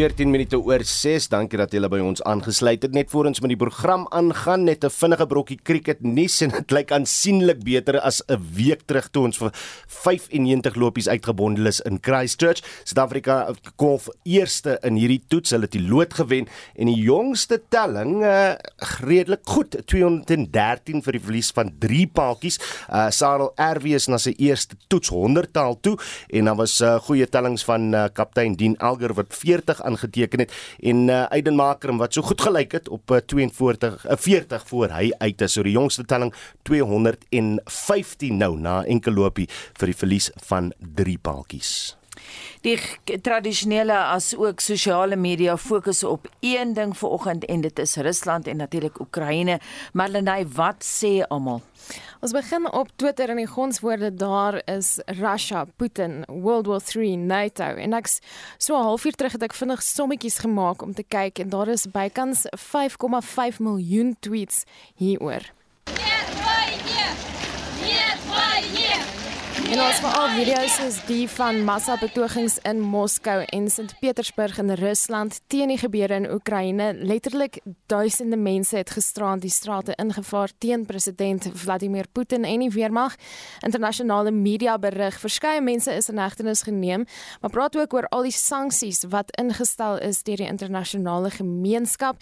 14 minute oor 6. Dankie dat julle by ons aangesluit het. Net voor ons met die program aangaan, net 'n vinnige brokkie cricket nuus en dit lyk aansienlik beter as 'n week terug toe ons vir 95 lopies uitgebondel is in Christchurch. Suid-Afrika golf eerste in hierdie toets. Hulle het die lood gewen en die jongste telling uh, redelik goed, 213 vir die verlies van 3 paaltjies. Uh, Sarel RW is na sy eerste toets 100 taal toe en dan was uh, goeie tellings van uh, kaptein Dean Elger wat 40 aangeteken het en uh, Aiden Maker wat so goed gelyk het op uh, 42 uh, 40 voor hy uit is so die jongste telling 215 nou na enkel lopie vir die verlies van 3 paaltjies. Die tradisionele as ook sosiale media fokus op een ding vanoggend en dit is Rusland en natuurlik Oekraïne. Marlenae, wat sê almal? Ons begin op Twitter en die gonswoorde daar is Russia, Putin, World War 3, NATO. En ek's so 'n halfuur terug het ek vinnig sommetjies gemaak om te kyk en daar is bykans 5,5 miljoen tweets hieroor. En ons veral video's soos die van massa-betogings in Moskou en Sint-Petersburg in Rusland teen die gebeure in Oekraïne. Letterlik duisende mense het gisterand die strate ingevaar teen president Vladimir Putin en die weermag. Internasionale media berig verskeie mense is in hegtenis geneem, maar praat ook oor al die sanksies wat ingestel is deur die internasionale gemeenskap.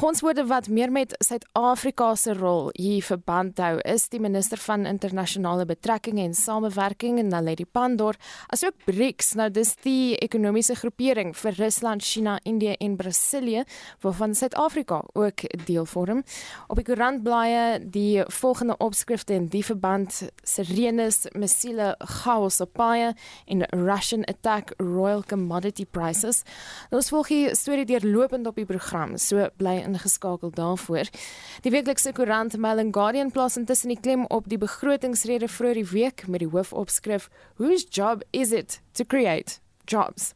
Gonswoorde wat meer met Suid-Afrika se rol hier verband hou, is die minister van internasionale betrekkinge en samewerking en Naledi Pandor, asook BRICS. Nou dis die ekonomiese groepering vir Rusland, China, Indië en Brasilië waarvan Suid-Afrika ook deel vorm. Op die koerantblaaie die volgende opskrifte in die verband: Sirenes, missiele, chaos op paaie en Russian attack Royal Commodity Prices. Ons volg hier storie deurlopend op die program. So bly ingeskakel daarvoor. Die weeklikse koerant Mail and Guardian plaas intussen die klem op die begrotingsrede vroeër die week met die hoofopskrif Whose job is it to create jobs.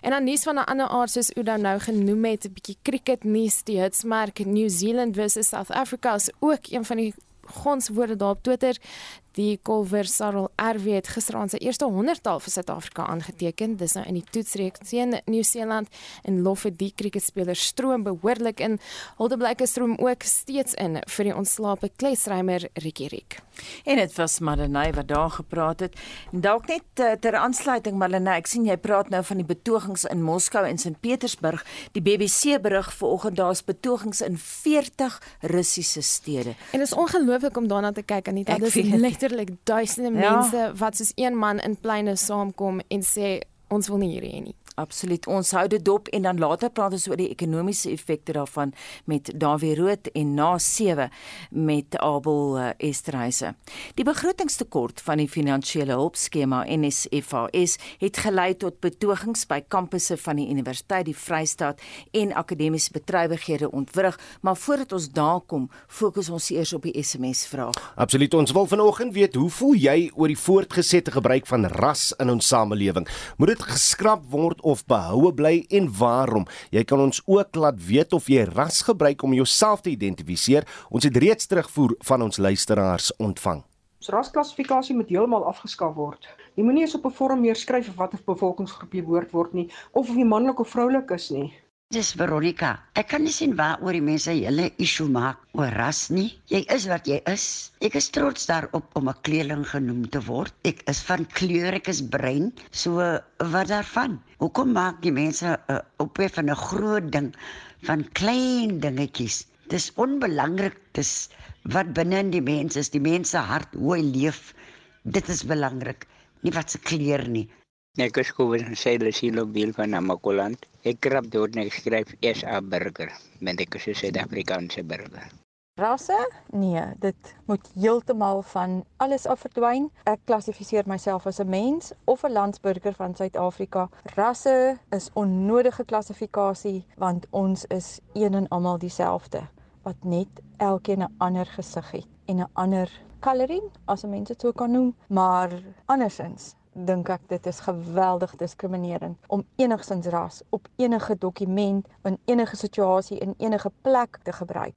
En dan nuus van 'n ander aard soos Uda nou genoem het, 'n bietjie cricket nuus, die hitsmerk New Zealand versus South Africa is ook een van die gonswoorde daar op Twitter. Die Colver Sarel RW het gisteraan sy eerste 100tal vir Suid-Afrika aangeteken. Dis nou in die toetsreeks teen Nieu-Seeland en lof vir die cricketspelers stroom behoorlik in. Holdeblyke stroom ook steeds in vir die ontslape klesrymer Ricky Rick. En dit was Malenay wat daar gepraat het. Dalk net uh, ter aansluiting Malenay, ek sien jy praat nou van die betogings in Moskou en Sint-Petersburg. Die BBC berig vanoggend daar's betogings in 40 Russiese stede. En dit is ongelooflik om daarna te kyk en dit is letterlik duisende ja. mense wat soos een man in pleine saamkom en sê ons wil nie hier hê nie. Absoluut. Ons hou dit dop en dan later praat ons oor die ekonomiese effekte daarvan met Dawie Rood en na 7 met Abel uh, Esterhuise. Die begrotingstekort van die finansiële hulpskema NSFAS het gelei tot betogings by kampusse van die Universiteit die Vrystaat en akademiese bedrywighede ontwrig, maar voordat ons daar kom, fokus ons eers op die SMS vraag. Absoluut. Ons wil vanoggend weet, hoe voel jy oor die voortgesette gebruik van ras in ons samelewing? Moet dit geskraap word of behoue bly en waarom. Jy kan ons ook laat weet of jy ras gebruik om jouself te identifiseer. Ons het reeds terugvoer van ons luisteraars ontvang. Rasklassifikasie moet heeltemal afgeskaf word. Jy moenie eens op 'n vorm meer skryf of watter bevolkingsgroep jy behoort word nie of of jy manlik of vroulik is nie. Dis Veronica. Ek kan nie sien waaroor die mense hele issue maak oor ras nie. Jy is wat jy is. Ek is trots daarop om 'n kleerling genoem te word. Ek is van kleur, ek is bruin. So wat daarvan? Hoekom maak die mense uh, op weer van 'n groot ding van klein dingetjies? Dis onbelangrik. Dis wat binne in die mens is, die mens se hart, hoe hy leef. Dit is belangrik, nie wat se kleur nie. Ek is Kobus en sien op deel van Namakoland. Ek krap deur net skryf SA burger, want ek is 'n Suid-Afrikaanse burger. Rasse? Nee, dit moet heeltemal van alles af verdwyn. Ek klassifiseer myself as 'n mens of 'n landsburger van Suid-Afrika. Rasse is onnodige klassifikasie want ons is een en almal dieselfde wat net elkeen 'n ander gesig het en 'n ander coloring as 'n mens dit sou kan noem, maar andersins dink ek dit is geweldig diskriminerend om enigsins ras op enige dokument in enige situasie in enige plek te gebruik.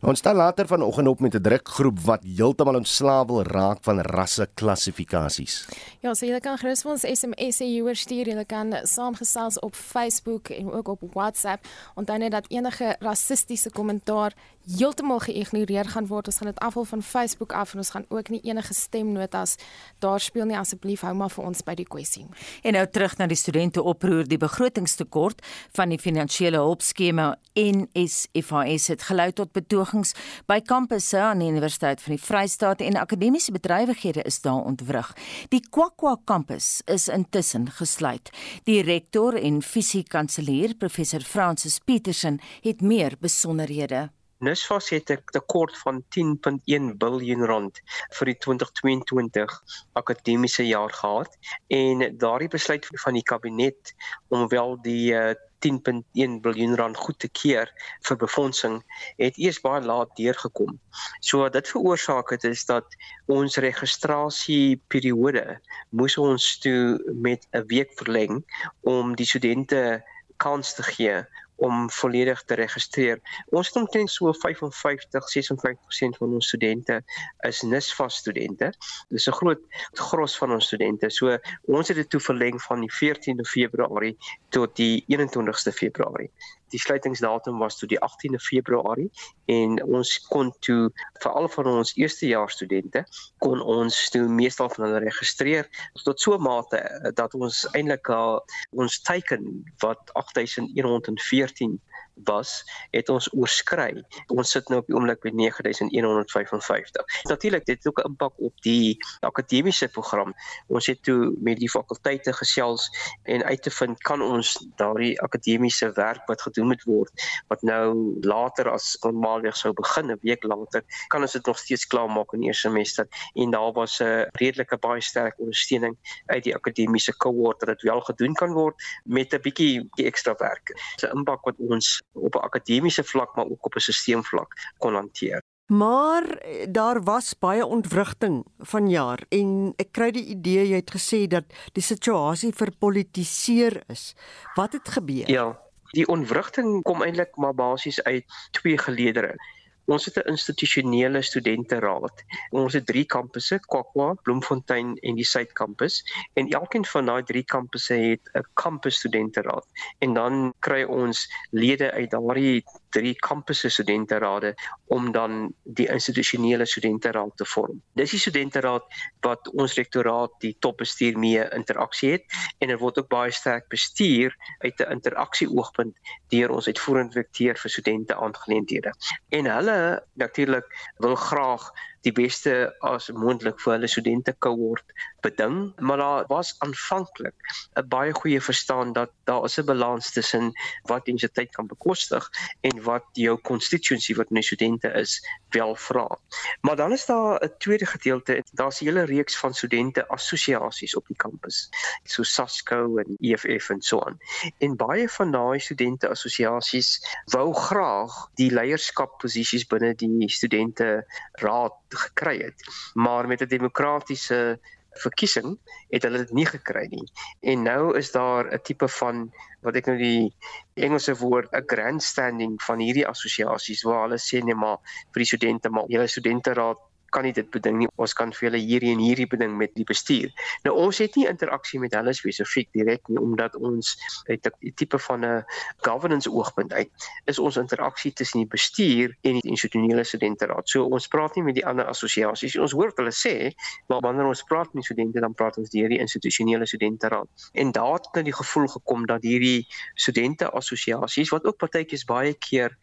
Ons staan later vanoggend op met 'n drukgroep wat heeltemal ontslaaw wil raak van rasseklassifikasies. Ja, so jy kan gerus vir ons SMS hieroor stuur. Jy kan saamgesels op Facebook en ook op WhatsApp. Onthou net dat enige rassistiese kommentaar heeltemal geïgnoreer gaan word. Ons gaan dit afhaal van Facebook af en ons gaan ook nie enige stemnotas daar speel nie. Asseblief hou maar vir ons by die kwessie. En nou terug na die studente oproer. Die begrotingstekort van die finansiële hulpskema NSFAS het gelei tot betogings by kampusse aan die Universiteit van die Vrystaat en akademiese bedrywighede is daar ontwrig. Die Kwakwa kampus is intussen gesluit. Die rektor en fisiekanselier professor Francis Petersen het meer besonderhede. Nusfas het 'n tekort van 10.1 miljard rand vir die 2022 akademiese jaar gehad en daardie besluit van die kabinet om wel die uh, 10.1 miljard rand goed te keer vir befondsing het eers baie laat deurgekom. So dit veroorsaak het is dat ons registrasieperiode moes ons toe met 'n week verleng om die studente kans te gee om volledig te registreer. Ons het omtrent so 55 56% van ons studente is NSFAS studente. Dis 'n groot gros van ons studente. So ons het dit toe verleng van die 14de Februarie tot die 21ste Februarie die sluitingsdatum was toe die 18de Februarie en ons kon toe vir al van ons eerstejaars studente kon ons toe meestal van hulle registreer tot so mate dat ons eintlik al ons teiken wat 8114 was, het ons oorskry. Ons sit nou op die oomblik by 9155. Natuurlik dit het ook 'n impak op die akademiese program. Ons het toe met die fakulteite gesels en uit te vind kan ons daardie akademiese werk wat gedoen moet word wat nou later as normaalweg sou begin 'n week later, kan ons dit nog steeds klaarmaak in die eerste semester en daar was 'n redelike baie sterk ondersteuning uit die akademiese kohort dat dit wel gedoen kan word met 'n bietjie ekstra werk. 'n Impak wat ons op 'n akademiese vlak maar ook op 'n stelselsvlak kon hanteer. Maar eh, daar was baie ontwrigting vanjaar en ek kry die idee jy het gesê dat die situasie verpolitiseer is. Wat het gebeur? Ja, die ontwrigting kom eintlik maar basies uit twee geleedere. Ons het 'n institusionele studenteraad. Ons het drie kampusse, Kwakwa, Bloemfontein en die Suidkampus, en elkeen van daai drie kampusse het 'n kampus studenteraad. En dan kry ons lede uit daardie drie kampusse studenterade om dan die institusionele studenteraad te vorm. Dis die studenteraad wat ons rektoraat die topbestuur mee interaksie het en dit word ook baie sterk bestuur uit 'n interaksie oogpunt deur ons uitvoerende direkteur vir studente aangeleenthede. En hulle natuurlik wil graag die beste as moontlik vir hulle studente kohort beding, maar daar was aanvanklik 'n baie goeie verstaan dat daar is 'n balans tussen wat universiteit kan bekostig en wat jou constituency wat my studente is wel vra. Maar dan is daar 'n tweede gedeelte, daar's 'n hele reeks van studente assosiasies op die kampus, so SASCO en EFF en so aan. En baie van daai studente assosiasies wou graag die leierskap posisies binne die studente raad gekry het. Maar met 'n demokratiese verkiesing het hulle dit nie gekry nie. En nou is daar 'n tipe van wat ek nou die Engelse woord 'n grandstanding van hierdie assosiasies waar hulle sê nee maar vir die studente maar julle studenteraad kan nie dit beding nie. Ons kan vir hulle hierdie en hierdie beding met die bestuur. Nou ons het nie interaksie met hulle spesifiek direk nie omdat ons uit 'n tipe van 'n governance oogpunt uit is ons interaksie tussen die bestuur en die institusionele studenteraad. So ons praat nie met die ander assosiasies. Ons hoor wat hulle sê, maar wanneer ons praat met studente dan praat ons deur die institusionele studenteraad. En daar het nou die gevoel gekom dat hierdie studente assosiasies wat ook partytjies baie keer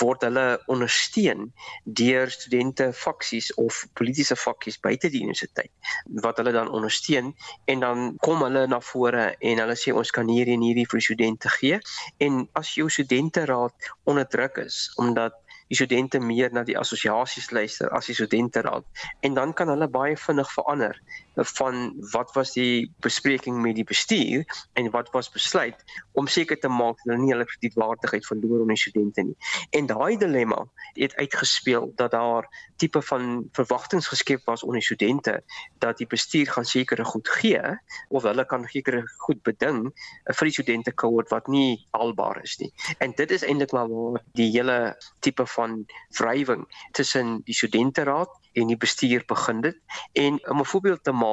word hulle ondersteun deur studente faksies of politieke vakkies buite die universiteit wat hulle dan ondersteun en dan kom hulle na vore en hulle sê ons kan hierdie en hierdie vir studente gee. En as jou studenteraad onderdruk is omdat die studente meer na die assosiasies luister as die studenteraad en dan kan hulle baie vinnig verander van wat was die bespreking met die bestuur en wat was besluit om seker te maak dat hulle nie hulle kredietwaardigheid verloor onder studente nie. En daai dilemma het uitgespeel dat daar tipe van verwagtinge geskep was onder studente dat die bestuur gaan sekere goed gee of hulle kan sekere goed beding vir die studente kohort wat nie haalbaar is nie. En dit is eintlik maar waar die hele tipe van wrywing tussen die studenteraad en die bestuur begin dit. En om 'n voorbeeld te maak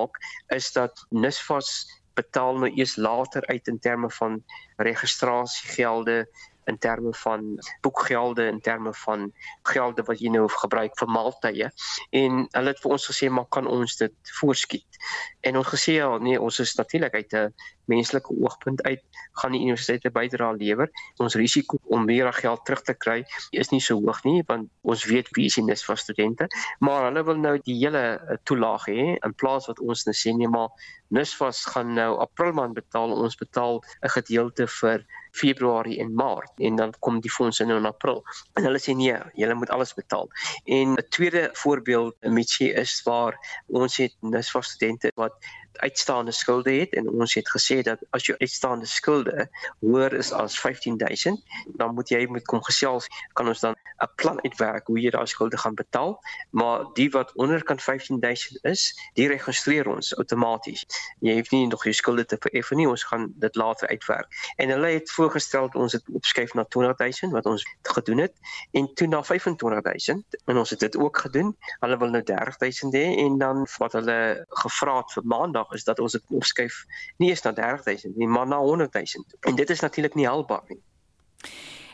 is dat NSFAS betaal nou eers later uit in terme van registrasiegelde in terme van boekgelde in terme van gelde wat jy nou gebruik vir maaltye. En hulle het vir ons gesê maar kan ons dit voorskiet? En ons gesê ja nee ons is natuurlik uit 'n menslike oogpunt uit gaan die universiteite bydra lewer. Ons risiko om meer geld terug te kry is nie so hoog nie want ons weet wie is dit vir studente. Maar hulle wil nou die hele eh, toelaag hê in plaas wat ons nou sê nee maar Nusfas gaan nou April maand betaal ons betaal 'n gedeelte vir Februarie en Maart en dan kom die fondse nou in April. En hulle sê nee, julle moet alles betaal. En 'n tweede voorbeeld sy is waar ons het NSFAS studente wat uitstaande skulde het. En ons het gesê dat as jou uitstaande skulde hoër is as 15000 dan moet jy moet kom gesels kan ons dan 'n plan uitwerk hoe jy daai skulde gaan betaal. Maar die wat onderkant 15000 is die registreer ons outomaties jy het nie nog jou skulde te vereffen nie ons gaan dit later uitwerk en hulle het voorgestel ons het opskuif na 200000 wat ons gedoen het en toe na 25000 en ons het dit ook gedoen. Hulle wil nou 30000 hê en dan wat hulle gevra het vir maandag vraag is dat ons dit opskuif nie eens na 30000 nie, maar na 100000. En dit is natuurlik nie haalbaar nie.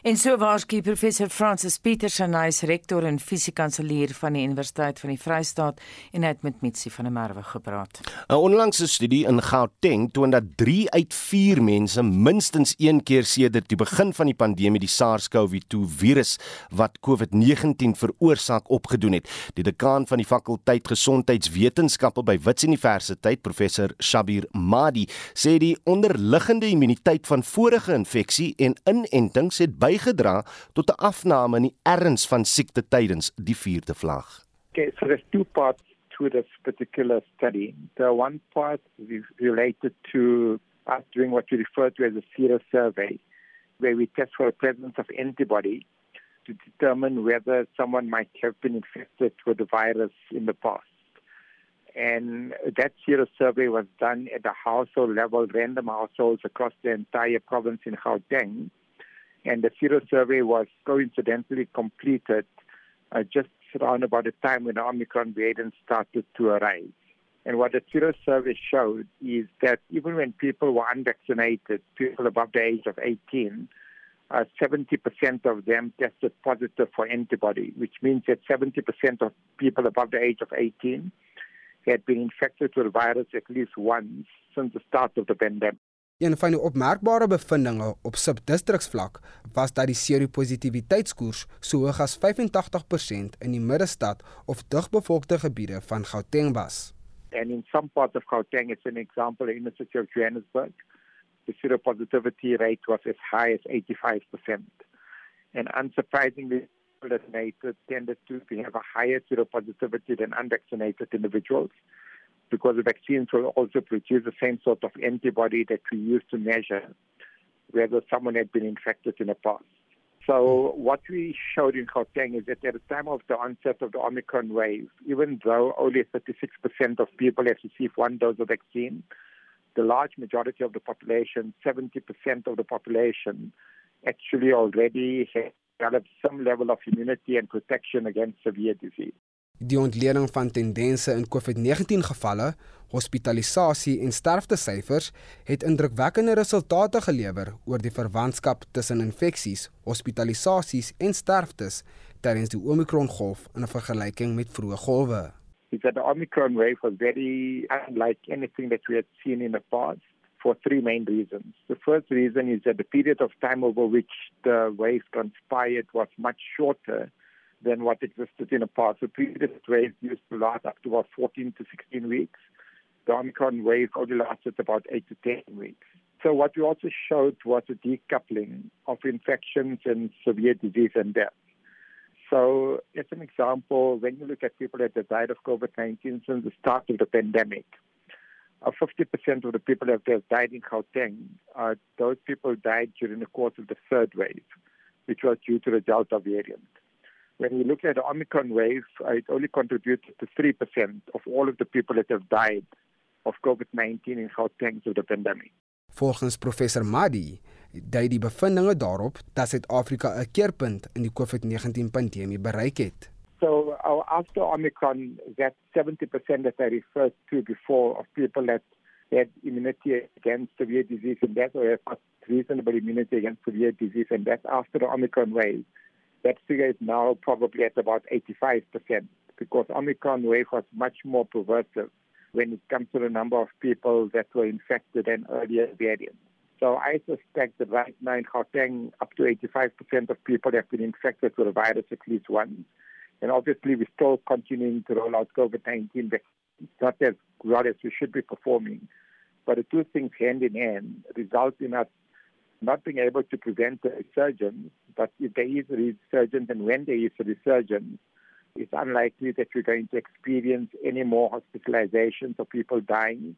En so waarskynlik professor Francis Petersen, hy is rektor en fisiekanselier van die Universiteit van die Vrystaat en het met Mitsi van der Merwe gepraat. 'n Onlangse studie in Gauteng toon dat 3 uit 4 mense minstens een keer sedert die begin van die pandemie die SARS-CoV-2 virus wat COVID-19 veroorsaak opgedoen het. Die dekaan van die fakulteit gesondheidswetenskappe by Wits Universiteit, professor Shabir Madi, sê die onderliggende immuniteit van vorige infeksie en inentings het by bygedra tot 'n afname in die erns van siekte tydens die vierde vlag. Okay, so there's two parts to this particular study. The one part is related to us doing what we refer to as a sero survey, where we test for the presence of antibody to determine whether someone might have been infected with the virus in the past. And that sero survey was done at a household level, random households across the entire province in Gauteng and the Sero survey was coincidentally completed uh, just around about the time when the Omicron variant started to arise. And what the Sero survey showed is that even when people were unvaccinated, people above the age of 18, uh, 70% of them tested positive for antibody, which means that 70% of people above the age of 18 had been infected with the virus at least once since the start of the pandemic. Een van die opmerkbare bevindinge op subdistriksvlak was dat die seropositiviteitskoers so hoog as 85% in die middestad of digbevolkte gebiede van Gauteng was. And in some parts of Gauteng, it's an example in the city of Johannesburg, the seropositivity rate was as high as 85%. And unsurprisingly, vaccinated tended to have a higher seropositivity than unvaccinated individuals. Because the vaccines will also produce the same sort of antibody that we use to measure whether someone had been infected in the past. So what we showed in Gauteng is that at the time of the onset of the Omicron wave, even though only 36% of people have received one dose of vaccine, the large majority of the population, 70% of the population, actually already had developed some level of immunity and protection against severe disease. Die ontleding van tendense in COVID-19 gevalle, hospitalisasie en sterftesyfers het indrukwekkende resultate gelewer oor die verwantskap tussen infeksies, hospitalisasies en sterftes tydens die Omicron-golf in vergelyking met vroeë golwe. The Omicron wave was very unlike anything that we had seen in the past for three main reasons. The first reason is that the period of time over which the wave transpired was much shorter than what existed in the past. The previous wave used to last up to about 14 to 16 weeks. The Omicron wave only lasted about 8 to 10 weeks. So what we also showed was a decoupling of infections and severe disease and death. So as an example, when you look at people that have died of COVID-19 since the start of the pandemic, uh, 50% of the people that have died in Gauteng, uh, those people died during the course of the third wave, which was due to the Delta variant. When you look at the Omicron wave, it only contributed to 3% of all of the people that have died of COVID-19 in Gauteng through the pandemic. Volgens professor Madi dui die bevindinge daarop dat Suid-Afrika 'n keerpunt in die COVID-19 pandemie bereik het. So uh, after Omicron, that 70% that I referred to before of people that had immunity against severe disease and death or have reasonable immunity against severe disease and death after the Omicron wave, that figure is now probably at about 85% because Omicron wave was much more pervasive when it comes to the number of people that were infected than earlier variants. So I suspect that right now in Gauteng, up to 85% of people have been infected with the virus at least once. And obviously, we're still continuing to roll out COVID-19 vaccines, not as well as we should be performing. But the two things hand in hand result in us not being able to prevent the resurgence. But if there is a resurgence and when there is a resurgence, it's unlikely that we're going to experience any more hospitalizations or people dying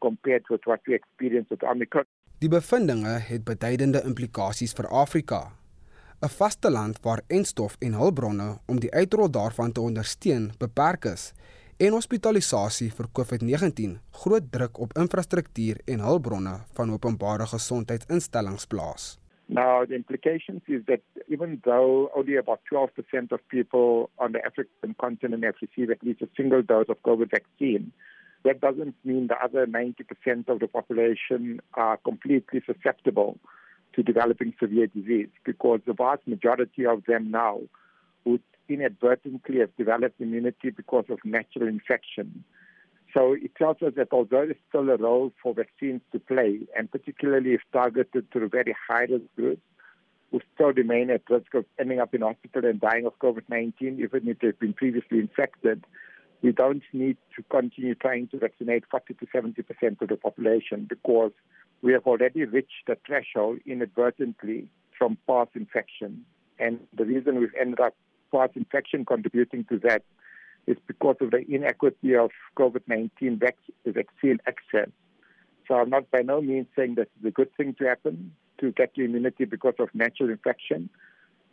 compared with what we experienced with Omicron. Die bevindinge het beduidende implikasies vir Afrika 'n vaste land waar enstof en hulpbronne om die uitrol daarvan te ondersteun beperk is en hospitalisasie vir COVID-19 groot druk op infrastruktuur en hulpbronne van openbare gesondheidsinstellings plaas. Now, the implications is that even though only about 12% of people on the African continent have received at least a single dose of COVID vaccine, that doesn't mean the other 90% of the population are completely susceptible to developing severe disease because the vast majority of them now would inadvertently have developed immunity because of natural infection. So it tells us that although there's still a role for vaccines to play, and particularly if targeted to the very high risk groups, who still remain at risk of ending up in hospital and dying of COVID-19, even if they've been previously infected, we don't need to continue trying to vaccinate 40 to 70 percent of the population because we have already reached the threshold inadvertently from past infection. And the reason we've ended up past infection contributing to that is because of the inequity of COVID-19 vac- vaccine access. So I'm not by no means saying that it's a good thing to happen to get your immunity because of natural infection.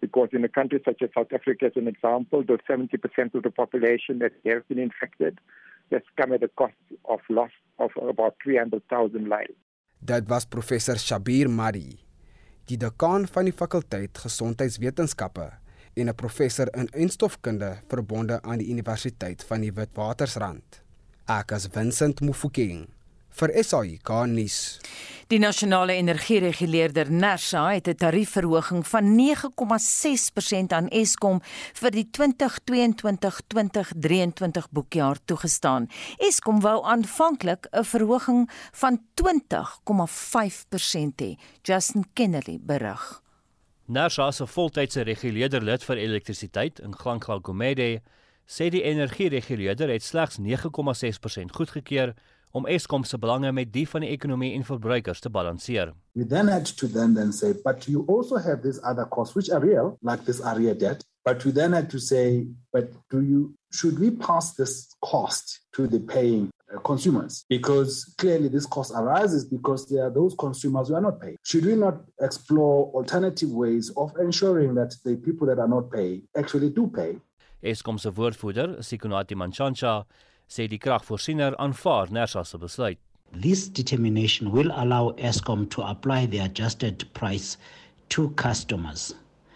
Because in a country such as South Africa, as an example, the 70% of the population that have been infected has come at a cost of loss of about 300,000 lives. Dit was professor Shabir Mari, die dekaan van die fakulteit gesondheidswetenskappe en 'n professor in enstofkunde verbonde aan die Universiteit van die Witwatersrand. Ek is Vincent Mufokeng vir SAIK nuus. Die nasionale energiereguleerder Nersa het 'n tariefverhoging van 9,6% aan Eskom vir die 2022-2023 boekjaar toegestaan. Eskom wou aanvanklik 'n verhoging van 20,5% hê. Justin Kennedy berig. Nersa se voltydse reguleerder lid vir elektrisiteit in Glankla Gomede sê die energiereguleerder het slegs 9,6% goedgekeur om Eskom se belange met die van die ekonomie en verbruikers te balanseer. We then had to then then say, but you also have these other costs which are real, like this area debt. But we then had to say, but do you should we pass this cost to the paying Uh, consumers? Because clearly this cost arises because there are those consumers who are not paying. Should we not explore alternative ways of ensuring that the people that are not paying actually do pay? Eskom se woordvoerder, Sikonati Manchancha, sê die kragvoorsiener aanvaar Nersa se besluit. This determination will allow Eskom to apply the adjusted price to customers.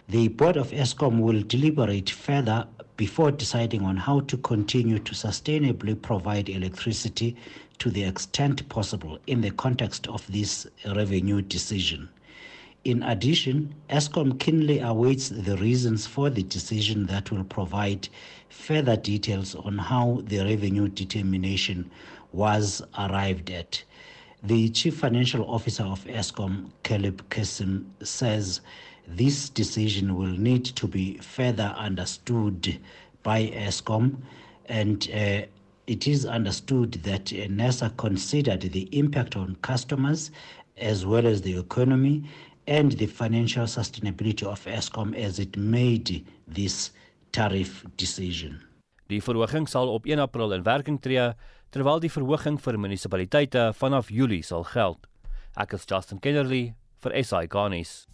The board of Eskom will deliberate further before deciding on how to continue to sustainably provide electricity to the extent possible in the context of this revenue decision. In addition, ESCOM keenly awaits the reasons for the decision that will provide further details on how the revenue determination was arrived at. The Chief Financial Officer of ESCOM, Caleb Kessim, says this decision will need to be further understood by ESCOM and uh, it is understood that uh, NESA considered the impact on customers as well as the economy and the financial sustainability of Eskom as it made this tariff decision. Die verhoging sal op 1 April in werking tree terwyl die verhoging vir munisipaliteite vanaf Julie sal geld. Ek is Justin Kennerly vir SI Garnis.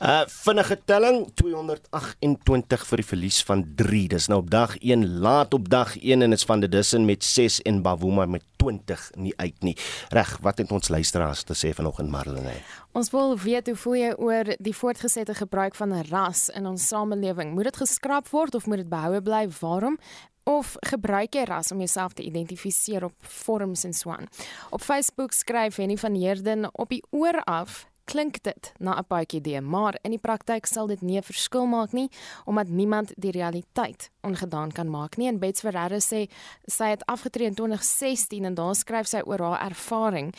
Uh vinnige telling 228 vir die verlies van 3. Dis nou op dag 1 laat op dag 1 en dit's van Didussen met 6 en Bavuma met 20 nie uit nie. Reg, wat het ons luisteraars te sê vanoggend Marlene? Ons wil weet hoe voel jy oor die voortgesette gebruik van ras in ons samelewing? Moet dit geskraap word of moet dit behoue bly? Waarom? of gebruik jy ras om jouself te identifiseer op forums en so aan. Op Facebook skryf Henny van Heerden op die oor af klink dit na 'n paadjie idee, maar in die praktyk sal dit nie 'n verskil maak nie omdat niemand die realiteit ongedaan kan maak nie. En Bets Ferreira sê sy het afgetree in 2016 en daar skryf sy oor haar ervaring.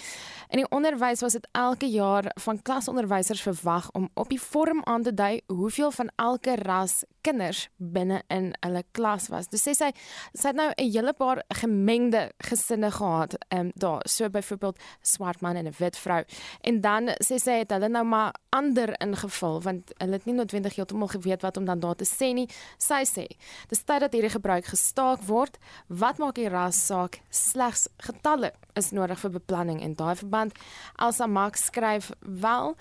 In die onderwys was dit elke jaar van klasonderwysers verwag om op die vorm aan te dui hoeveel van elke ras kinders binne in hulle klas was. Dus sê sy sy het nou 'n hele paar gemengde gesinne gehad, ehm um, daar, so byvoorbeeld swart man en 'n wit vrou. En dan sê sy het hulle nou maar ander ingevul want hulle het nie noodwendig heeltemal geweet wat om dan daar te sê nie. Sy sê Dis tyd dat hierdie gebruik gestaak word. Wat maak die ras saak? Slegs getalle is nodig vir beplanning en daai verband Elsa Max skryf wel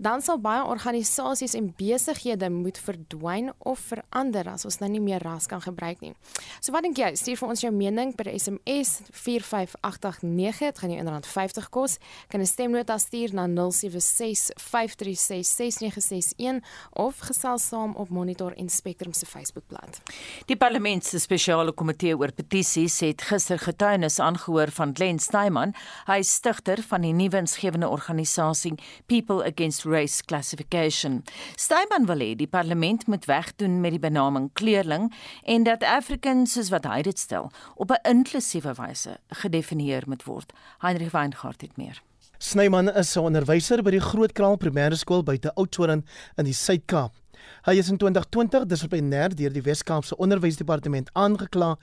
dan sal baie organisasies en besighede moet verdwyn of verander as ons nou nie meer ras kan gebruik nie. So wat dink jy? Stuur vir ons jou mening per SMS 45889. Dit gaan jou inderdaad 50 kos. Kan 'n stemnota stuur na 0765366961 of gesels saam op Monitor en Spectrum se Facebookblad. Die parlement se spesiale komitee oor petisies het gister getuienis aangehoor van Glenn Snyman, hy is stigter van die nuwe insgewende organisasie People Against Race Classification. Snyman wil hê die parlement moet wegdoen met die benaming kleurling en dat Africans soos wat hy dit stel, op 'n inklusiewe wyse gedefinieer moet word. Heinrich Weingart het meer. Snyman is 'n onderwyser by die Grootkraal Primêre Skool buite Oudtshoorn in die Suid-Kaap. Hy is in 2020 dissiplinêr deur die Wes-Kaapse Onderwysdepartement aangekla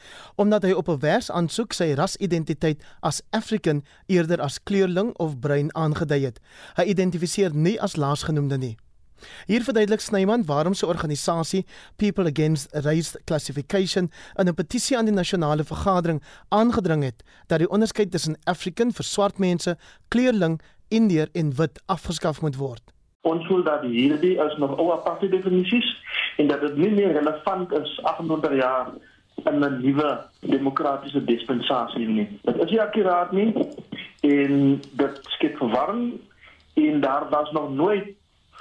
omdat hy op 'n werksaansoek sy rasidentiteit as African eerder as kleurling of bruin aangedui het. Hy identifiseer nie as laasgenoemde nie. Hier verduidelik Snyman waarom sy organisasie People Against Race Classification 'n petisie aan die nasionale vergadering aangedring het dat die onderskeid tussen African vir swart mense, kleurling, Indiër en wit afgeskaf moet word ons voel dat hierdie is nog ou aparte definisies en dat dit nie meer relevant is 28 jaar in 'n nuwe demokratiese dispensasie nie. Dit is nie akuraat nie en dit skep verwarring en daar was nog nooit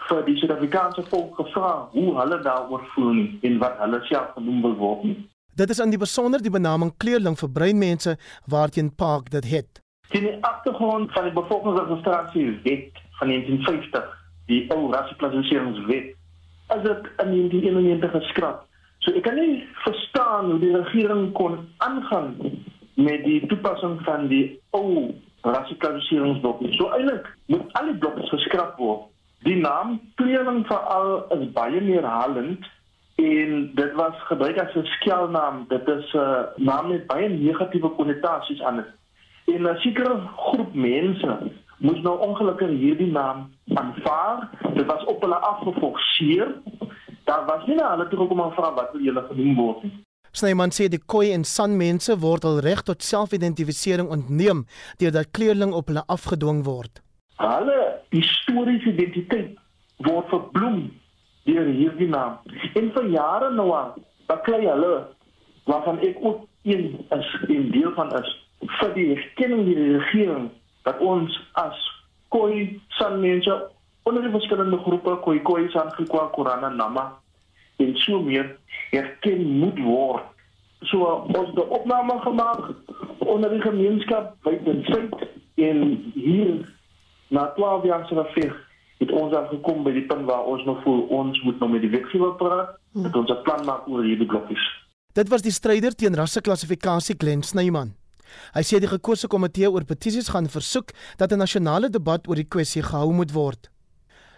vir die Suid-Afrikaanse volk gevra hoe hulle daaroor voel nie en wat hulle self genoem wil word nie. Dit is aan die besonder die benaming kleurling vir bruin mense waarteen Park dit het. Die agtergrond van die bevolkingsregistrasie wet van 1950 die ou rasseklassifiseringswet as dit in 1991 geskraap. So ek kan nie verstaan hoe die regering kon aangaan met die toepassing van die ou rasseklassifiseringswet. So eintlik moet al die blokke geskraap word. Die naam kleurling veral is baie meer halend en dit was gebruik as 'n skelnaam. Dit is 'n uh, naam met baie negatiewe konnotasies aan dit. En 'n sekere groep mense moes nou ongelukkig hierdie naam aanvaar. Dit was op hulle afgeforceer. Daar was nie hulle toe gekom om vra wat wil julle genoem word nie. Snyman sê die Khoi en San mense word al reg tot selfidentifisering ontneem deurdat kleurling op hulle afgedwing word. Hulle historiese identiteit word verbloem deur hierdie naam. En vir jare nou al, baklei hulle waarvan ek ook een is, 'n deel van is vir die erkenning deur die regering dat ons as koi san mense onder die verskillende groepe koi koi san gekwa Korana nama en so meer erken moet word. So ons het 'n opname gemaak onder die gemeenskap buite Suid en hier na 12 jaar se veg het ons dan gekom by die punt waar ons nog voel ons moet nou met die wetgewer praat dat ons 'n plan maak oor hierdie blokkies. Dit was die stryder teen rasseklassifikasie Glen Snyman. Hy sê die gekose komitee oor petisies gaan versoek dat 'n nasionale debat oor die kwessie gehou moet word.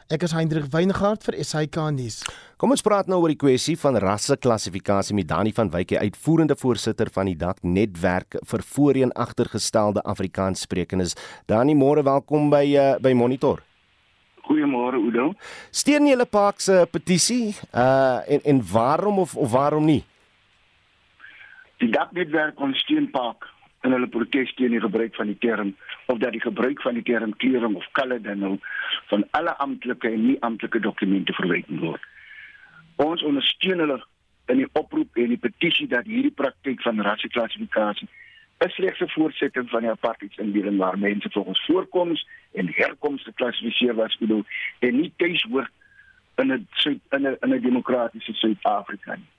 Ek is Hendrik Weingart vir SAK nuus. Kom ons praat nou oor die kwessie van rasseklassifikasie met Dani van Wyk, die uitvoerende voorsitter van die DAK netwerk vir voorheen agtergestelde Afrikaanssprekendes. Dani, môre welkom by uh, by Monitor. Goeiemôre Oudo. Steun jy hulle Park se petisie? Uh en en waarom of of waarom nie? Die DAK netwerk ondersteun Park in hulle protes teen die gebruik van die term of dat die gebruik van die term kleuring of colour dan nou van alle amptelike en nie amptelike dokumente verwyder word. Ons ondersteun hulle in die oproep en die petisie dat hierdie praktyk van rasseklassifikasie is slegs 'n voortsetting van die apartheidsindeling waar mense volgens voorkoms en herkoms geklassifiseer was bedoel en nie tuis hoort in 'n in 'n in 'n demokratiese Suid-Afrika nie.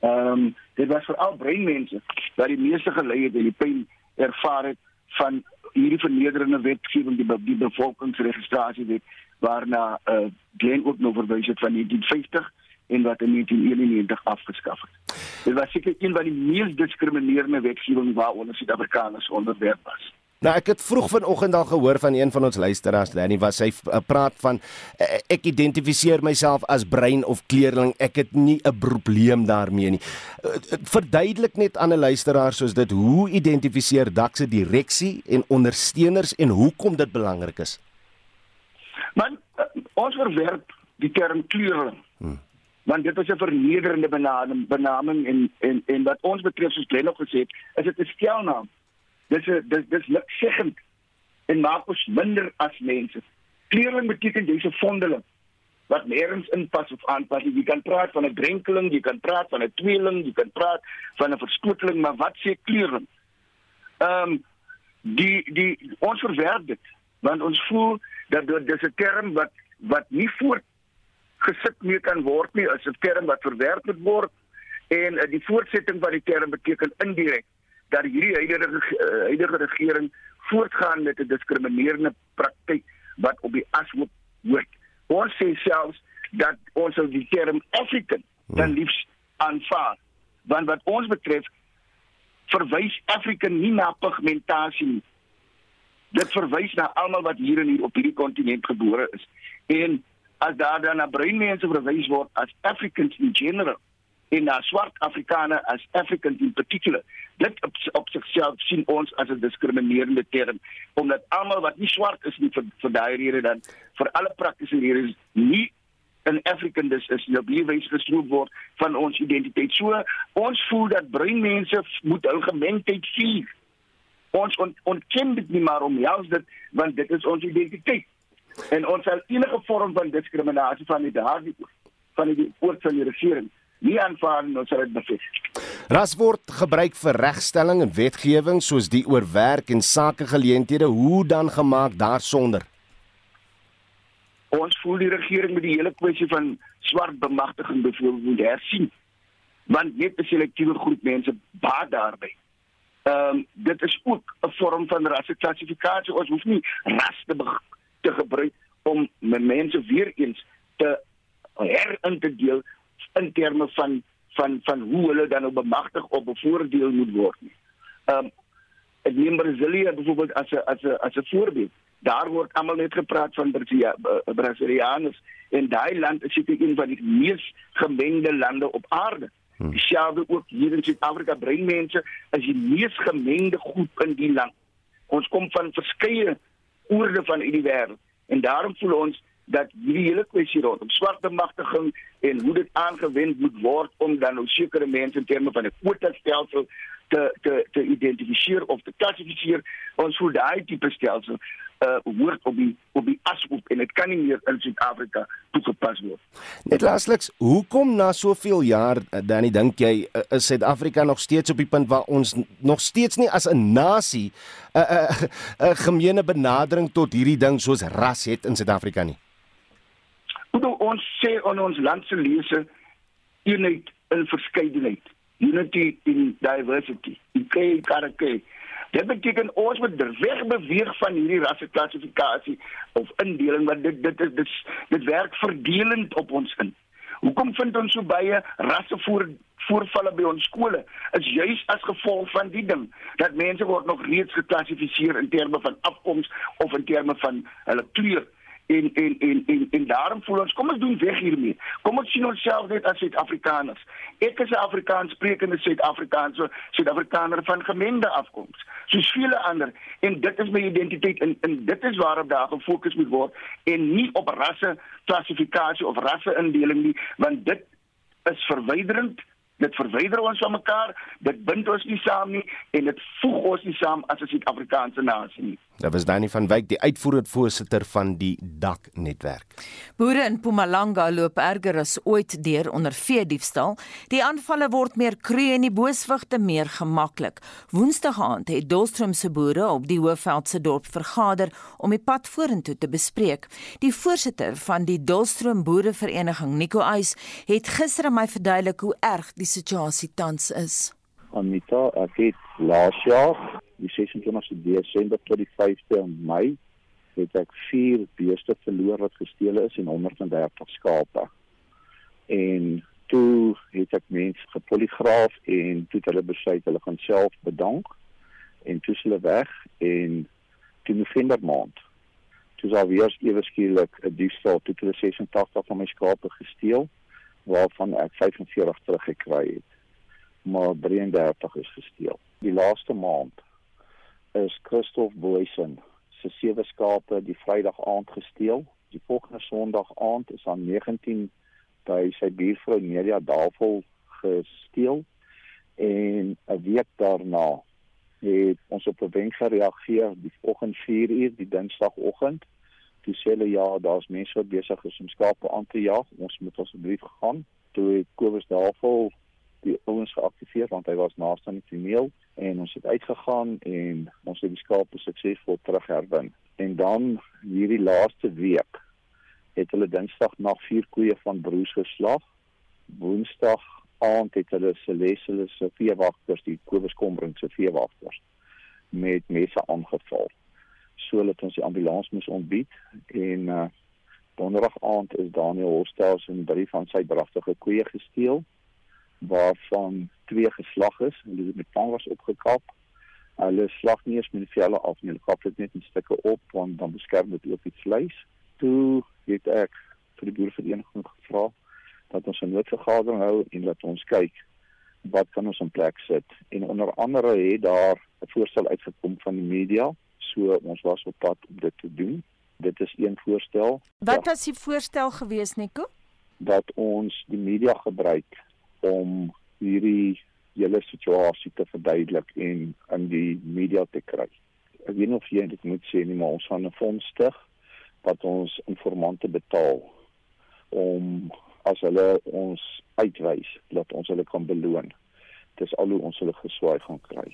Ehm um, dit was vir al breinmense wat die meeste gelei het en die pyn ervaar het van hierdie vernederende wetgewing die, die bevolkingsregistrasiewet waarna eh uh, Glen ook nou verwys het van 1950 en wat in 1991 afgeskaf het. Dit was seker een van die mees diskriminerende wetgewings waaronder Suid-Afrikaners onderwerp was. Nou ek het vroeg vanoggend al gehoor van een van ons luisteraars Danny was hy uh, praat van uh, ek identifiseer myself as bruin of kleurling ek het nie 'n probleem daarmee nie. Uh, verduidelik net aan 'n luisteraar soos dit hoe identifiseer dak se direksie en ondersteuners en hoekom dit belangrik is. Man ons verwerp die term kleurling. Hmm want dit is 'n vernederende benaming benaming en en en wat ons betref soos Glenn ook gesê het, is dit 'n skelnaam. Dis 'n dis dis niksegend en maak ons minder as mense. Kleerling beteken jy's 'n vondeling wat nêrens inpas of aanpas. Jy kan praat van 'n drenkeling, jy kan praat van 'n tweeling, jy kan praat van 'n verskoteling, maar wat sê kleerling? Ehm um, die die ons verwerp dit want ons voel dat dis 'n term wat wat nie voort gesit mee kan word nie as 'n term wat verwerp moet word en uh, die voortsetting van die term beteken indirek dat hierdie huidige uh, huidige regering voortgaan met 'n diskriminerende praktyk wat op die as moet word. Ons sê selfs dat ons sal die term African dan liefs aanvaar. Want wat ons betref verwys African nie na pigmentasie nie. Dit verwys na almal wat hier in hier op hierdie kontinent gebore is. En as daar dan na bruin mense verwys word as Africans in general en na swart Afrikaners as Africans in particular. Dit op, op sigself sien ons as 'n diskriminerende term omdat almal wat nie swart is nie vir, vir daai rede dan vir alle praktiese redes nie 'n African dis is nou bewys gestroop word van ons identiteit. So ons voel dat bruin mense moet hul gemengdheid vier. Ons ont, ontken dit nie maar om jous dit want dit is ons identiteit en ons sal enige vorm van diskriminasie van die daardie van die oort van die regering nie aanvaar nie, ons sal dit bevestig. Ras word gebruik vir regstelling en wetgewing soos die oor werk en sakegeleenthede, hoe dan gemaak daarsonder? Ons voel die regering met die hele kwessie van swart bemagtiging byvoorbeeld moet hersien. Want net 'n selektiewe groep mense baat daarby. Ehm um, dit is ook 'n vorm van rasseklassifikasie. Ons hoef nie ras te te gebruik om mense weer eens te herin te deel in terme van van van hoe hulle dan op bemagtig op bevoordeel moet word nie. Ehm um, ek neem Brasilië byvoorbeeld as 'n as 'n as 'n voorbeeld. Daar word almal net gepraat van Brasilianers en daai land is seker een van die mees gemengde lande op aarde. Hmm. Dieselfde ook hier in Suid-Afrika, breinmense is die mees gemengde groep in die land. Ons kom van verskeie oorde van hierdie wêreld. En daarom voel ons dat hierdie hele kwessie rondom swart bemagtiging en hoe dit aangewend moet word om dan nou sekere mense in terme van 'n kwota stelsel te te te identifiseer of te klassifiseer, ons voel daai tipe stelsel uh word op die op die ashoop en dit kan nie meer in Suid-Afrika toegepas word. Net laasliks, hoekom na soveel jaar uh, dan dink jy uh, is Suid-Afrika nog steeds op die punt waar ons nog steeds nie as 'n nasie 'n uh, 'n uh, 'n uh, gemeene benadering tot hierdie ding soos ras het in Suid-Afrika nie? Hoe ons sê on ons land se lese eenheid in verskeidenheid, unity in diversity. Ek kyk karake Dit beteken ons moet weg beweeg van hierdie rasseklassifikasie of indeling want dit dit is dit, dit werk verdelend op ons in. Hoekom vind ons so baie rasse voor voorvalle by ons skole? Is juis as gevolg van die ding dat mense word nog reeds geklassifiseer in terme van afkoms of in terme van hulle kleur en en en en en daarom voel ons kom ons doen weg hiermee. Kom ons sien onsself net as Suid-Afrikaners. Ek is 'n Afrikaans sprekende Suid-Afrikaanse Suid-Afrikaner van gemengde afkoms, soos vele ander en dit is my identiteit en en dit is waarop daar gefokus moet word en nie op rasse klassifikasie of rasse indeling nie, want dit is verwyderend dit verwyder ons van mekaar, dit bind ons nie saam nie en dit voeg ons nie saam as 'n Suid-Afrikaanse nasie nie. Dit was Danny van Wyk, die uitvoerende voorsitter van die DAK netwerk. Boere in Mpumalanga loop erger as ooit deur onder vee diefstal. Die aanvalle word meer kru en die booswigte meer gemaklik. Woensdag aand het Dolstrom se boere op die Hoëveldse dorp vergader om die pad vorentoe te bespreek. Die voorsitter van die Dolstrom Boerevereniging, Nico Eis, het gister aan my verduidelik hoe erg die situasie tans is. Anita, ek het laas jaar, die 26 Desember tot die 5de Mei, het ek 4 beeste verloor wat gesteel is en 130 skape. En toe het ek mense gepoligraaf en toe het hulle besluit hulle gaan self bedank en toe hulle weg en toe November maand toe sou weer ewe skielik 'n diefstal toe hulle 86 van my skape gesteel waarvan ek 45 teruggekry het maar 33 is gesteel. Die laaste maand is Christof Boysen se sewe skape die Vrydag aand gesteel. Die volgende Sondag aand is aan 19 by sy buurvrou Nelia Davel gesteel en 'n week daarna het ons op 'n wenk gereageer die oggend 4 uur die Dinsdagoggend. Toe sê hulle ja, daar's mense wat besig is om skape aan te jag. Ons moet asseblief gaan. Toe het Kobus Davel die ouens geaktiveer want hy was naaste aan die femeel en ons het uitgegaan en ons het die skape suksesvol terugherwin. En dan hierdie laaste week het hulle Dinsdag nag vier koeie van broers geslag. Woensdag aand het hulle Celeste se veewagters, die Kobus Kombring se veewagters met messe aangeval. So het ons die ambulans moes ontbied en uh donderdag aand is Daniel Hostels en drie van sy dragtige koeie gesteel waarvan twee geslag is en dit met tang was opgekap. Hulle slag nie eens met die velle af nie, hulle kap dit net in stukke op want dan beskerm dit ook die vleis. Toe het ek vir die boervereniging gevra dat ons 'n noodvergadering hou en laat ons kyk wat kan ons in plek sit. En onder andere het daar 'n voorstel uitgekom van die media, so ons was op pad om dit te doen. Dit is een voorstel. Wat was die voorstel gewees, Nico? Dat ons die media gebruik om hierdie hele situasie te verduidelik en in die media te kry. Ek weet nie of jy dit moet sê nie, maar ons gaan 'n fonds stig wat ons informante betaal om as hulle ons uitwys dat ons hulle kan beloon. Dis al hoe ons hulle geswaai gaan kry.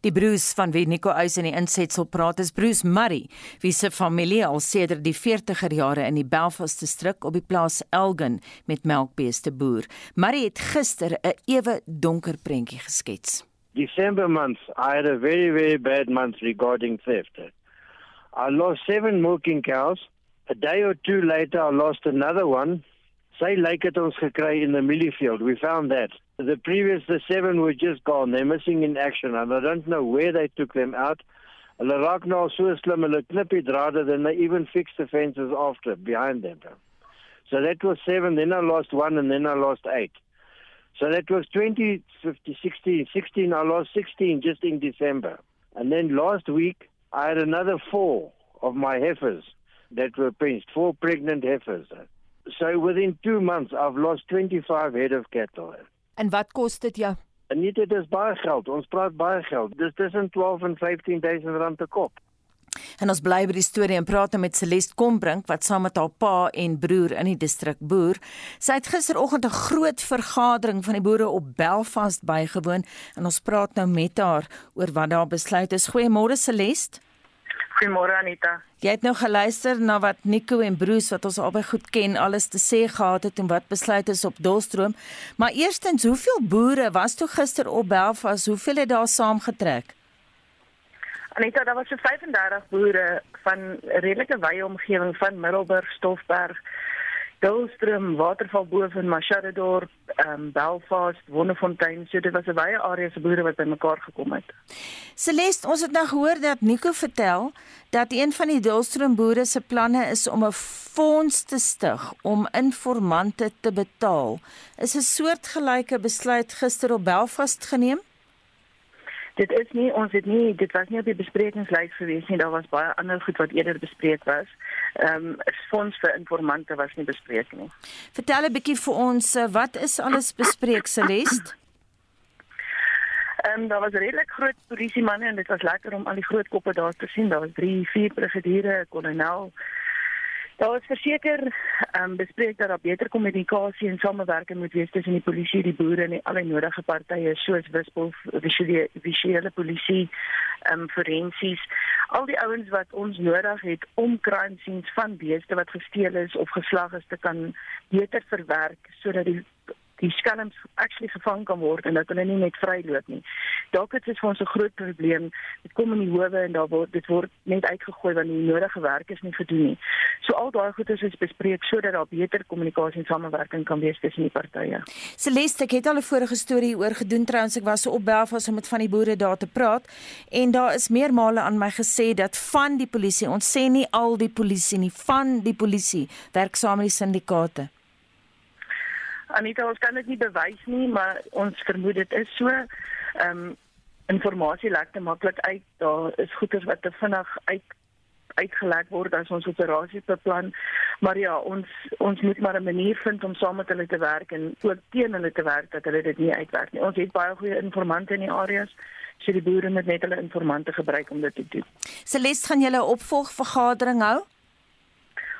Die Bruce van wie Nico Uys in die insetsel praat is Bruce Murray, wie se familie al sedert die 40er jare in die Belfast distrik op die plaas Elgin met melkbeeste boer. Murray het gister 'n ewe donker prentjie geskets. December month, I had a very, very bad month regarding theft. I lost seven milking cows. A day or two later, I lost another one. Sy lyk het ons gekry in the Milliefield. We found that. The previous, the seven were just gone. They're missing in action, and I don't know where they took them out. Hulle raak nou so slim, hulle knip drade, then they even fix the fences after, behind them. So that was seven, then I lost one, and then I lost eight. So that was 20, 50, 16, 16, I lost 16 just in December. And then last week, I had another four of my heifers that were pinched, four pregnant heifers. So within two months, I've lost 25 head of cattle. En wat kos dit jou? En nie dit is baie geld. Ons praat baie geld. Dis tussen 12 en 15000 rand per kop. En ons bly by die storie en praat nou met Celeste Kombrink wat saam met haar pa en broer in die distrik boer. Sy het gisteroggend 'n groot vergadering van die boere op Belfast bygewoon en ons praat nou met haar oor wat daar besluit is. Goeiemôre Celeste. Goeiemôre Anita. Jy het nou geluister na wat Nico en Bruce wat ons albei goed ken alles te sê gehad het en wat besluit is op Dolstroom. Maar eerstens, hoeveel boere was toe gister op Belfast? Hoeveel het daar saamgetrek? Anita, daar was so 35 boere van redelike wye omgewing van Middelburg, Stoffberg, Dolstroom, Waterval boven Machadodorp, ehm um, Belfast, Wonderfontein. So dit was 'n wye area se boere wat bymekaar gekom het. Celeste, ons het nou gehoor dat Nico vertel dat een van die Dolstroom boere se planne is om 'n fonds te stig om informante te betaal. Is 'n soortgelyke besluit gister op Belfast geneem? Dit is nie ons het nie dit was nie op die besprekingslys gewees nie. Daar was baie ander goed wat eerder bespreek was. ehm um, fonds vir informante was nie bespreek nie. Vertel 'n bietjie vir ons eh, wat is alles bespreek Celeste? Ehm um, daar was redelik groot polisie manne en dit was lekker om al die groot koppe daar te sien. Daar was 3, 4 brigadieure, kolonel. Daar was verseker um, bespreek dat daar beter kommunikasie en samewerking moet wees tussen die polisie, die boere en die alle nodige partye soos Wispel, visuele visuele polisie, um, forensies. Al die ouens wat ons nodig het om crime scenes van beeste wat gesteel is of geslag is te kan beter verwerk sodat die die skelms actually gevang kan word en dat hulle nie net vryloop nie. Dalk dit is vir ons 'n groot probleem. Dit kom in die howe en daar word dit word net uitgegooi want die nodige werk is nie gedoen nie. So al daai goed is bespreek sodat daar beter kommunikasie en samewerking kan wees tussen die partye. Celeste, ek het al 'n vorige storie oor gedoen trouens ek was so op Belfast om met van die boere daar te praat en daar is meermale aan my gesê dat van die polisie, ons sê nie al die polisie nie, van die polisie werk saam met die sindikate. Anita, ons kan dit nie bewys nie, maar ons vermoed dit is so. Ehm um, informasie lek te maklik uit. Daar is goeder wat te vinnig uit uitgelek word as ons operasie beplan. Maar ja, ons ons moet maar 'n manier vind om saam met hulle te werk en ook teen hulle te werk dat hulle dit nie uitwerk nie. Ons het baie goeie informante in die areas. So die boere moet net hulle informante gebruik om dit te doen. Celeste, gaan julle 'n opvolgvergadering hou?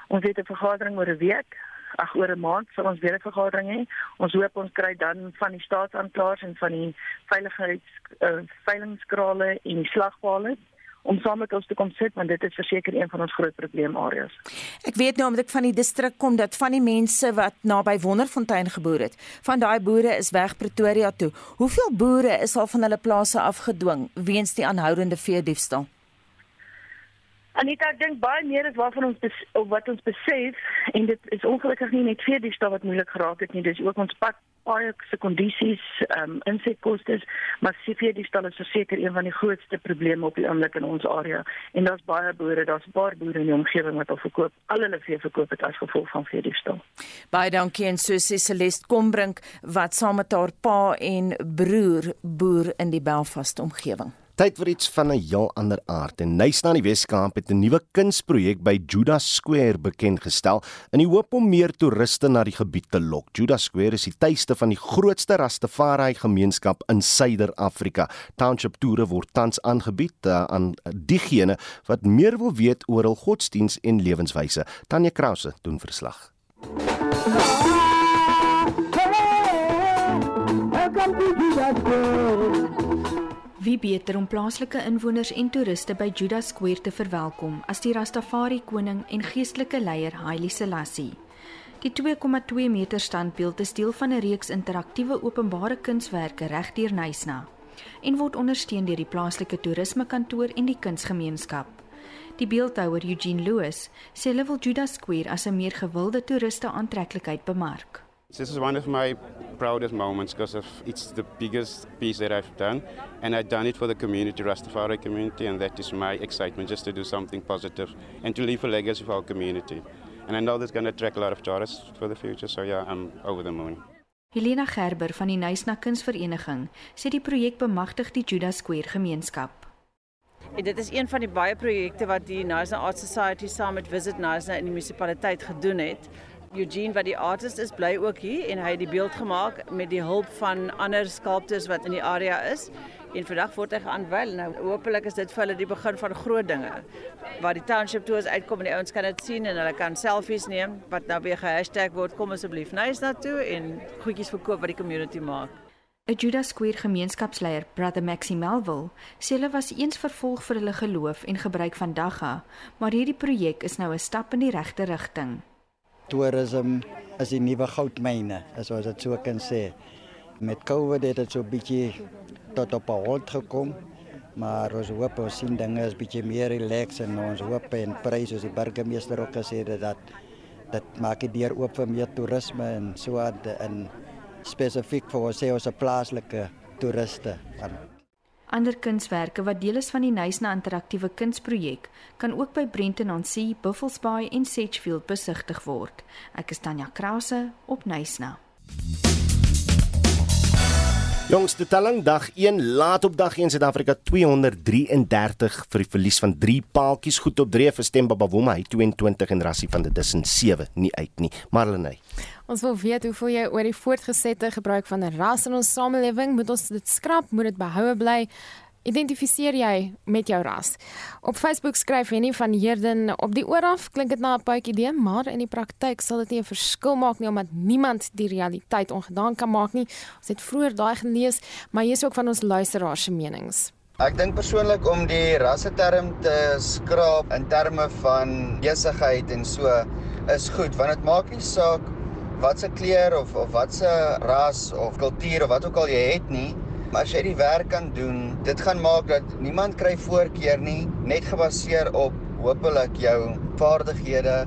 Ons het 'n vergadering oor 'n week ag oor 'n maand sal ons weer 'n vergadering hê. Ons hoop ons kry dan van die staatsaanklaers en van die veiligheids uh, veilingskrale en die slagpale om saam met ons te kom sit want dit is verseker een van ons groot probleemareas. Ek weet nou omdat ek van die distrik kom dat van die mense wat naby Wonderfontein geboer het, van daai boere is weg Pretoria toe. Hoeveel boere is al van hulle plase afgedwing weens die aanhoudende veediefstal? Anita, ek dink baie meer is waarvan ons bes, wat ons besef en dit is ongelukkig nie net vir die stad wat moeilik geraak het nie, dis ook ons pad baie se kondisies, ehm um, insetkoste, maar sifie die stad is verseker een van die grootste probleme op die oomblik in ons area en daar's baie boere, daar's 'n paar boere in die omgewing wat al verkoop, al hulle vee verkoop het as gevolg van vee die stad. Baie dankie en so sê Celeste Kombrink wat saam met haar pa en broer boer in die Belfast omgewing. Tyd vir iets van 'n heel ander aard. En Nysna in die Weskaap het 'n nuwe kunsprojek by Judas Square bekend gestel in die hoop om meer toeriste na die gebied te lok. Judas Square is die tuiste van die grootste Rastafari gemeenskap in Suider-Afrika. Township toere word tans aangebied uh, aan diegene wat meer wil weet oor hul godsdiens en lewenswyse. Tanya Krause doen verslag. To Judas Square. Wie beter om plaaslike inwoners en toeriste by Judas Square te verwelkom as die Rastafari koning en geestelike leier Haile Selassie. Die 2,2 meter standbeeld is deel van 'n reeks interaktiewe openbare kunswerke regdeur Nysna en word ondersteun deur die plaaslike toerismekantoor en die kunsgemeenskap. Die beeldhouer Eugene Lewis sê hulle wil Judas Square as 'n meer gewilde toeriste aantreklikheid bemark. This is one of my proudest moments because it's the biggest piece that I've done, and I've done it for the community, Rastafari community, and that is my excitement just to do something positive and to leave a legacy for our community. And I know that's going to attract a lot of tourists for the future, so yeah, I'm over the moon. Helena Gerber van die Nysna Kunsvereniging sê die projek bemagtig die Judas Square gemeenskap. En dit is een van die baie projekte wat die Nysna Art Society saam met Visit Nysna in die munisipaliteit gedoen het Eugene wat die artist is bly ook hier en hy het die beeld gemaak met die hulp van ander skulptors wat in die area is. En vandag word hy geaanwyl. Nou hopelik is dit vir hulle die begin van groot dinge. Waar die township tours uitkom en die ouens kan dit sien en hulle kan selfies neem wat nou weer gehashtag word kom asseblief nice na toe en goedjies verkoop wat die community maak. 'n Judas Square gemeenskapsleier, Brother Maxie Melville, sê hulle was eens vervolg vir hulle geloof en gebruik van dagga, maar hierdie projek is nou 'n stap in die regte rigting toerisme is die nuwe goudmyne, as ons dit so kan sê. Met COVID het dit so bietjie tot op 'n halt gekom, maar ons hoop ons sien dinge is bietjie meer relax en ons hoop en prys soos die burgemeester ook gesê het dat dit maak dit deur oop vir meer toerisme en so in spesifiek vir ons sê ons plaaslike toeriste. Ander kunswerke wat deel is van die Nysna interaktiewe kunsprojek kan ook by Brenton on Sea, Buffalo Bay en Sedgefield besigtig word. Ek is Tanya Krause op Nysna. Jongste telling dag 1 laat op dag 1 Suid-Afrika 233 vir die verlies van 3 paaltjies goed op dreef vir Stemba Bavuma hy 22 en Rassie van is in 7 nie uit nie. Marlenae. Ons wil weet hoe voel jy oor die voortgesette gebruik van ras in ons samelewing? Moet ons dit skrap? Moet dit behoue bly? Identifiseer jy met jou ras? Op Facebook skryf Henny van Heerden op die ooraf klink dit na 'n puitjie idee, maar in die praktyk sal dit nie 'n verskil maak nie omdat niemand die realiteit ongedaan kan maak nie. Ons het vroeër daai gelees, maar hier is ook van ons luisteraars se menings. Ek dink persoonlik om die rasseterm te skraap in terme van besigheid en so is goed want dit maak nie saak wat se kleur of of wat se ras of kultuur of wat ook al jy het nie Maar as jy die werk kan doen, dit gaan maak dat niemand kry voorkeur nie, net gebaseer op hopelik jou vaardighede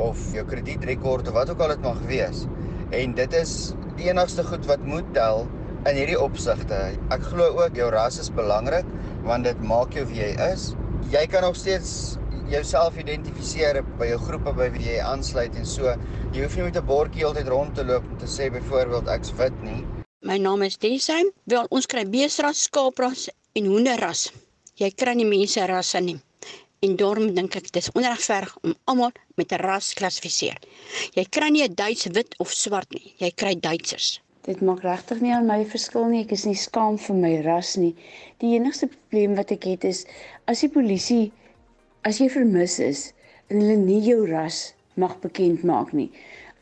of jou kredietrekord of wat ook al dit mag wees. En dit is die enigste goed wat moet tel in hierdie opsigte. Ek glo ook jou ras is belangrik want dit maak jou wie jy is. Jy kan nog steeds jouself identifiseer by jou groepe by wie jy aansluit en so. Jy hoef nie met 'n bordjie altyd rond te loop om te sê byvoorbeeld ek's wit nie. My naam is Desheim. Wel, ons kry beesras, skaapras en hoenderras. Jy kry nie mense rasse nie. En daarom dink ek dis onregverdig om almal met 'n ras klassifiseer. Jy kry nie 'n Duits wit of swart nie. Jy kry Duitsers. Dit maak regtig nie aan my verskil nie. Ek is nie skaam vir my ras nie. Die enigste probleem wat ek het is as die polisie as jy vermis is en hulle nie jou ras mag bekend maak nie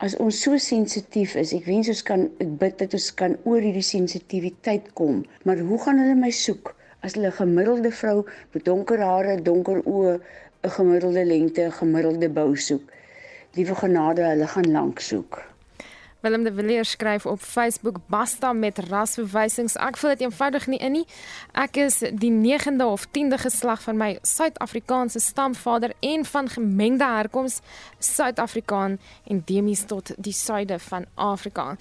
as ons so sensitief is, ek wens ons kan ek bid dat ons kan oor hierdie sensitiwiteit kom. Maar hoe gaan hulle my soek as hulle 'n gemiddelde vrou met donker hare, donker oë, 'n gemiddelde lengte, 'n gemiddelde bou soek? Liewe genade, hulle gaan lank soek. Willem de Villiers skryf op Facebook basta met rasverwysings. Ek voel dit eenvoudig nie in nie. Ek is die 9de of 10de geslag van my Suid-Afrikaanse stamvader en van gemengde herkoms, Suid-Afrikaan en demies tot die suide van Afrika.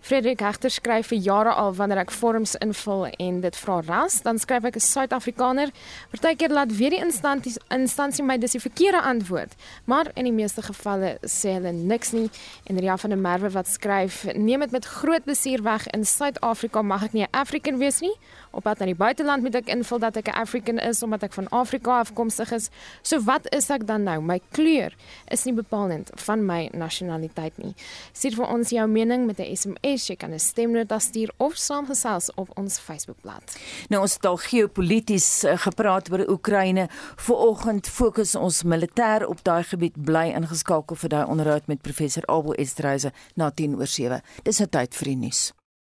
Frederik Hegter skryf vir jare al wanneer ek vorms invul en dit vra ras, dan skryf ek 'n Suid-Afrikaner. Partykeer laat weer die instansie instansie my dis die verkeerde antwoord, maar in die meeste gevalle sê hulle niks nie en Ria van der Merwe wat skryf: "Neem dit met groot besier weg in Suid-Afrika mag ek nie 'n African wees nie. Op pad na die buiteland moet ek invul dat ek 'n African is omdat ek van Afrika afkomstig is. So wat is ek dan nou? My kleur is nie bepalend van my nasionaliteit nie. Stuur vir ons jou mening met 'n SMS, jy kan 'n stemnota stuur of saamgesels op ons Facebookblad. Nou ons het al geopolities uh, gepraat oor Oekraïne. Vooroggend fokus ons militêr op daai gebied bly ingeskakel vir daai onderhoud met professor Abel Esterhuise na 10 oor 7. Dis 'n tyd vir die nuus.